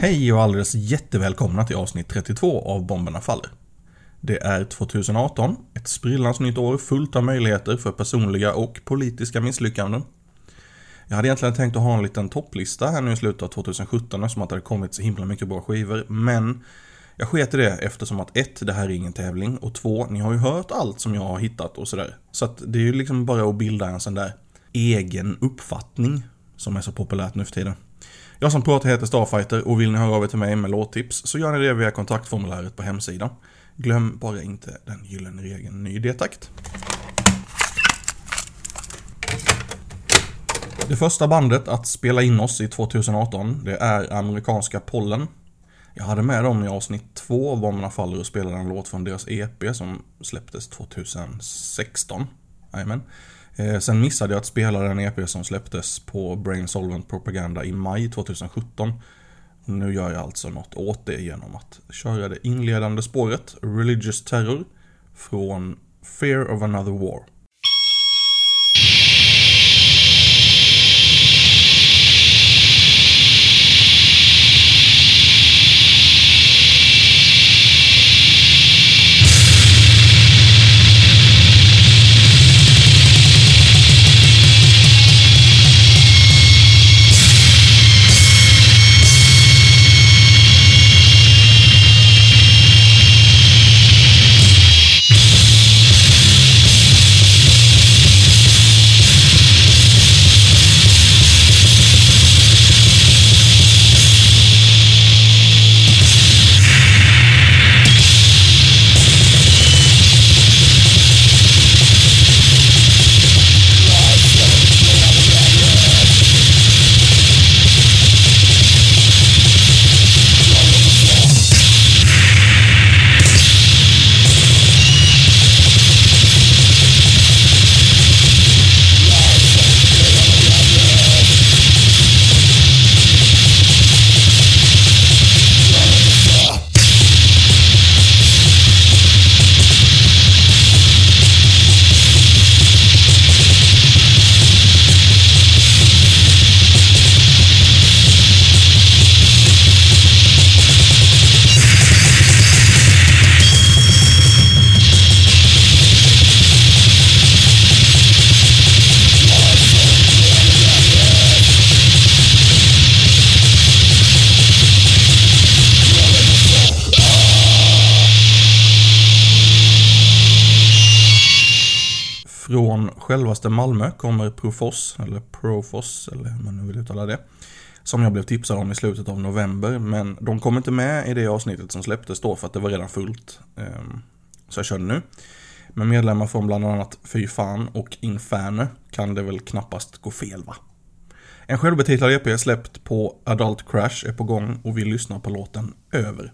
Hej och alldeles jättevälkomna till avsnitt 32 av Bomberna Faller. Det är 2018, ett sprillans nytt år fullt av möjligheter för personliga och politiska misslyckanden. Jag hade egentligen tänkt att ha en liten topplista här nu i slutet av 2017 eftersom att det hade kommit så himla mycket bra skivor, men jag sket i det eftersom att ett, det här är ingen tävling och två, ni har ju hört allt som jag har hittat och sådär. Så att det är ju liksom bara att bilda en sån där egen uppfattning som är så populärt nu för tiden. Jag som pratar heter Starfighter och vill ni höra av er till mig med låttips så gör ni det via kontaktformuläret på hemsidan. Glöm bara inte den gyllene regeln ny idétakt. Det första bandet att spela in oss i 2018, det är amerikanska Pollen. Jag hade med dem i avsnitt två av Bomberna Faller och spelade en låt från deras EP som släpptes 2016. Jajamän. Eh, sen missade jag att spela den EP som släpptes på Brain Solvent Propaganda i maj 2017. Nu gör jag alltså något åt det genom att köra det inledande spåret, Religious Terror, från Fear of Another War. Självaste Malmö kommer Profos, eller Profos, eller hur man nu vill uttala det. Som jag blev tipsad om i slutet av november, men de kom inte med i det avsnittet som släpptes då för att det var redan fullt. Ehm, så jag körde nu. Med medlemmar från bland annat Fy Fan och Inferno kan det väl knappast gå fel va? En självbetitlad EP släppt på Adult Crash är på gång och vi lyssnar på låten Över.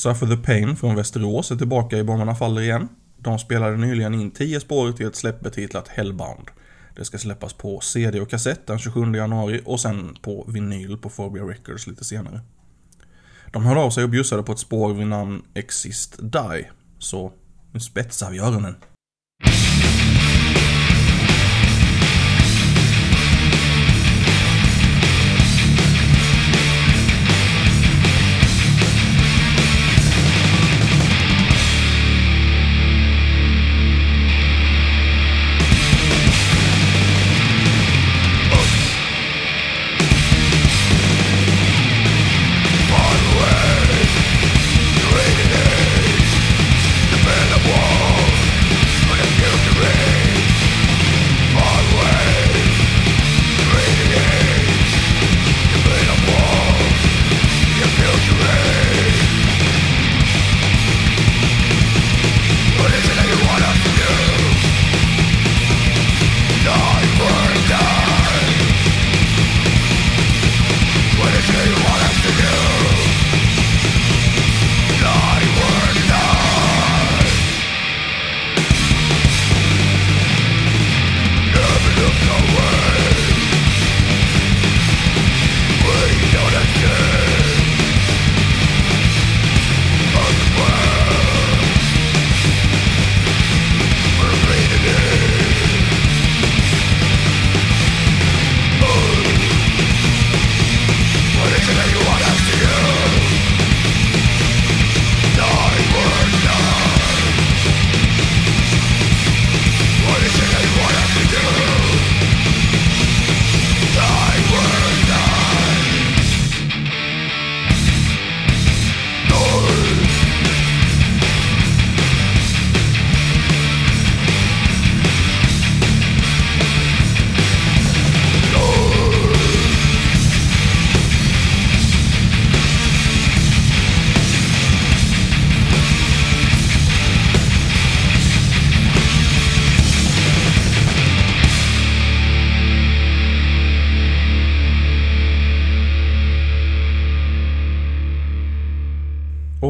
Suffer the Pain från Västerås är tillbaka i Bomberna Faller igen. De spelade nyligen in 10 spår till ett släpp betitlat Hellbound. Det ska släppas på CD och kassett den 27 januari och sen på vinyl på Phobia Records lite senare. De hörde av sig och bjussade på ett spår vid namn Exist Die. Så nu spetsar vi öronen.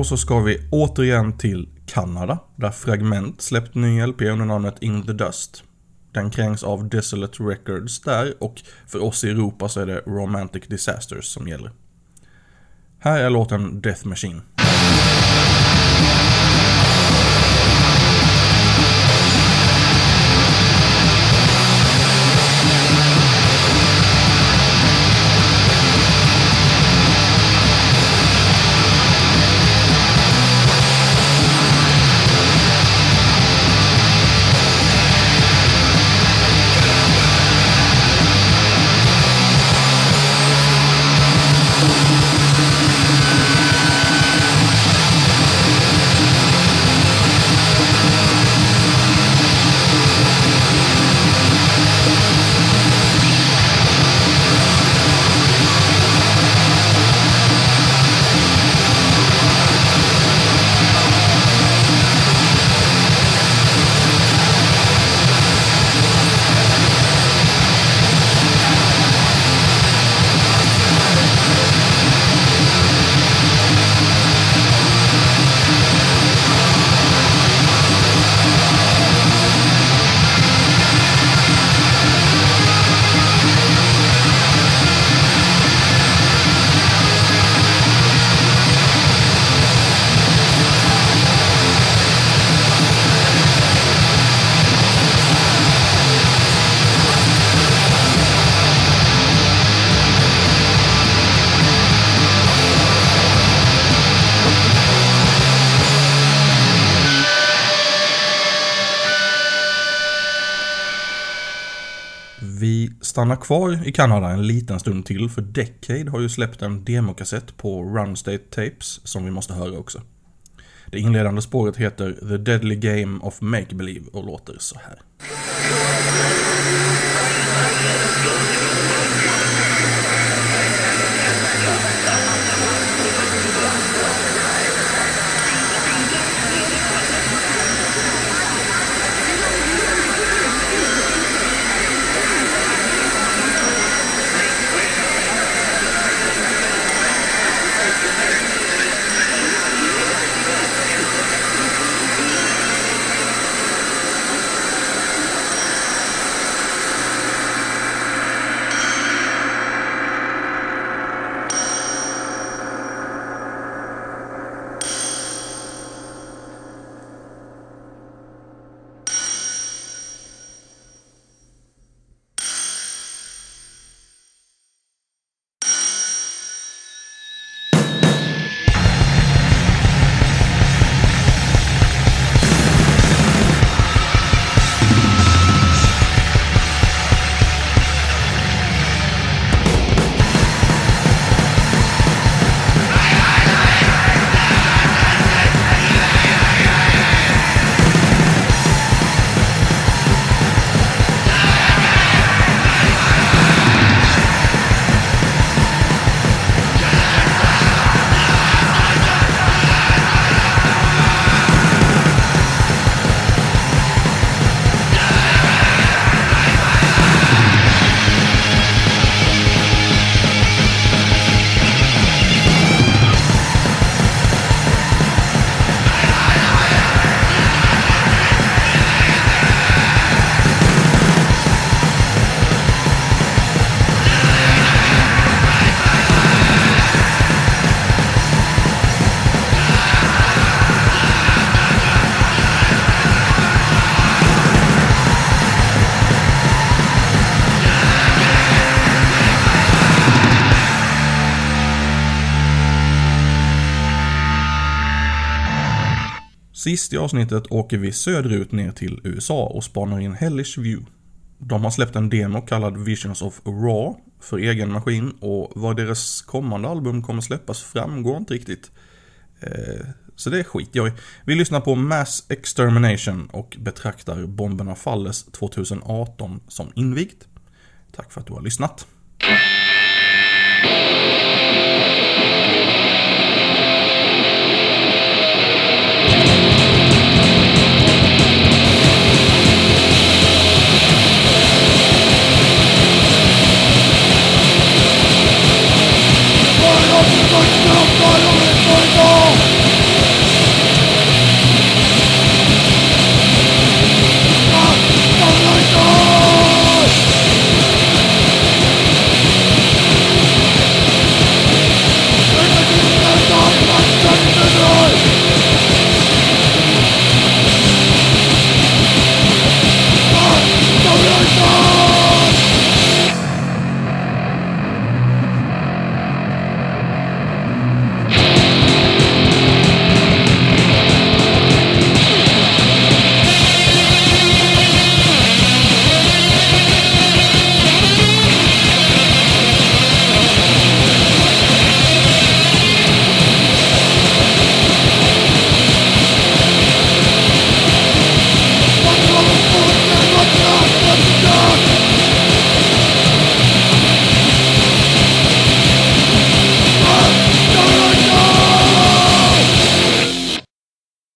Och så ska vi återigen till Kanada, där Fragment släppt ny LP under namnet In the Dust. Den krängs av Desolate Records där och för oss i Europa så är det Romantic Disasters som gäller. Här är låten Death Machine. Vi stannar kvar i Kanada en liten stund till för Decade har ju släppt en demokassett på Runstate Tapes som vi måste höra också. Det inledande spåret heter The Deadly Game of Make Believe och låter så här. Sist i avsnittet åker vi söderut ner till USA och spanar in Hellish View. De har släppt en demo kallad Visions of Raw för egen maskin och vad deras kommande album kommer släppas framgår inte riktigt. Eh, så det är skit jag Vi lyssnar på Mass Extermination och betraktar Bomberna Falles 2018 som invigt. Tack för att du har lyssnat.